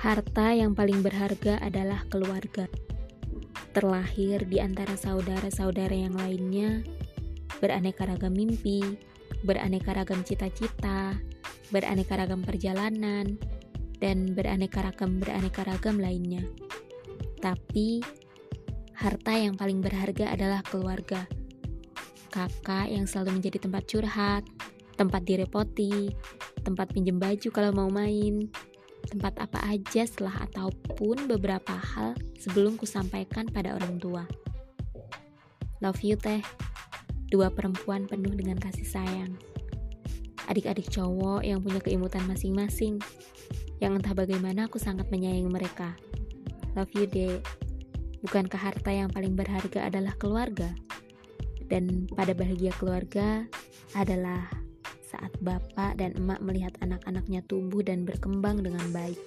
Harta yang paling berharga adalah keluarga. Terlahir di antara saudara-saudara yang lainnya, beraneka ragam mimpi, beraneka ragam cita-cita, beraneka ragam perjalanan, dan beraneka ragam beraneka ragam lainnya. Tapi harta yang paling berharga adalah keluarga. Kakak yang selalu menjadi tempat curhat, tempat direpoti, tempat pinjem baju kalau mau main, tempat apa aja setelah ataupun beberapa hal sebelum kusampaikan pada orang tua. Love you teh, dua perempuan penuh dengan kasih sayang. Adik-adik cowok yang punya keimutan masing-masing, yang entah bagaimana aku sangat menyayangi mereka. Love you dek. Bukankah harta yang paling berharga adalah keluarga? Dan pada bahagia keluarga adalah saat bapak dan emak melihat anak-anaknya tumbuh dan berkembang dengan baik.